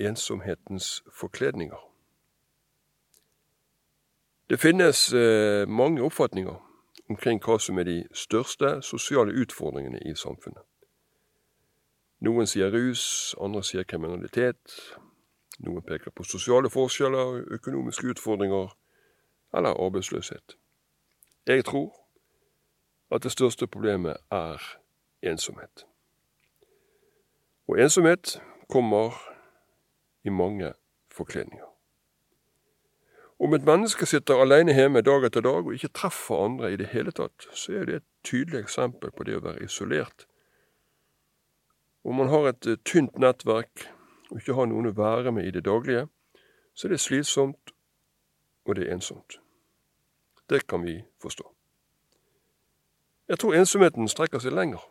ensomhetens forkledninger. Det finnes eh, mange oppfatninger omkring hva som er de største sosiale utfordringene i samfunnet. Noen sier rus, andre sier kriminalitet. Noen peker på sosiale forskjeller, økonomiske utfordringer eller arbeidsløshet. Jeg tror at det største problemet er ensomhet. Og ensomhet kommer i mange forkledninger. Om et menneske sitter alene hjemme dag etter dag og ikke treffer andre i det hele tatt, så er det et tydelig eksempel på det å være isolert. Om man har et eh, tynt nettverk og ikke har noen å være med i det daglige, så er det slitsomt, og det er ensomt. Det kan vi forstå. Jeg tror ensomheten strekker seg lenger,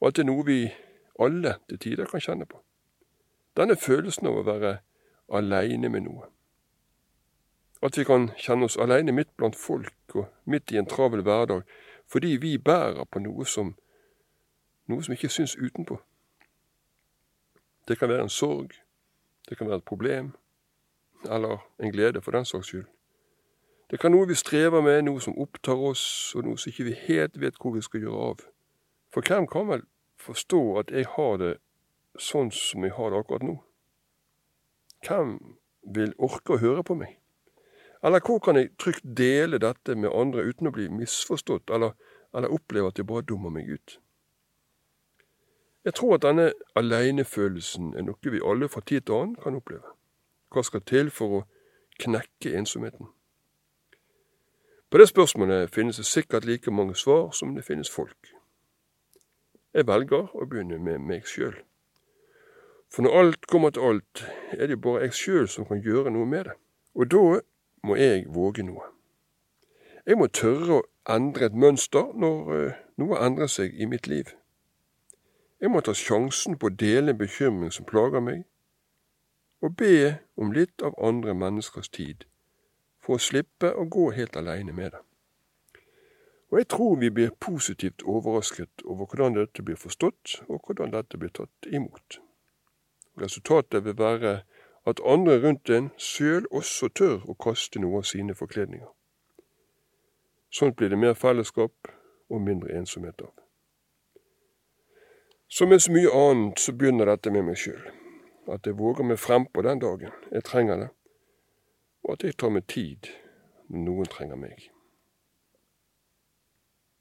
og at det er noe vi alle til tider kan kjenne på. Denne følelsen av å være aleine med noe. At vi kan kjenne oss aleine midt blant folk og midt i en travel hverdag fordi vi bærer på noe som, noe som ikke syns utenpå. Det kan være en sorg, det kan være et problem, eller en glede for den saks skyld. Det kan noe vi strever med, noe som opptar oss, og noe som ikke vi helt vet hvor vi skal gjøre av. For hvem kan vel forstå at jeg har det sånn som jeg har det akkurat nå? Hvem vil orke å høre på meg? Eller hvor kan jeg trygt dele dette med andre uten å bli misforstått, eller, eller oppleve at jeg bare dummer meg ut? Jeg tror at denne alenefølelsen er noe vi alle fra tid til annen kan oppleve. Hva skal til for å knekke ensomheten? På det spørsmålet finnes det sikkert like mange svar som det finnes folk. Jeg velger å begynne med meg sjøl. For når alt kommer til alt, er det bare jeg sjøl som kan gjøre noe med det. Og da må jeg våge noe. Jeg må tørre å endre et mønster når uh, noe endrer seg i mitt liv. Jeg må ta sjansen på å dele en bekymring som plager meg, og be om litt av andre menneskers tid, for å slippe å gå helt aleine med det. Og jeg tror vi blir positivt overrasket over hvordan dette blir forstått, og hvordan dette blir tatt imot. Resultatet vil være at andre rundt en sjøl også tør å kaste noe av sine forkledninger. Sånt blir det mer fellesskap og mindre ensomhet av. Som med så mye annet så begynner dette med meg sjøl. At jeg våger meg frempå den dagen jeg trenger det, og at jeg tar meg tid når noen trenger meg.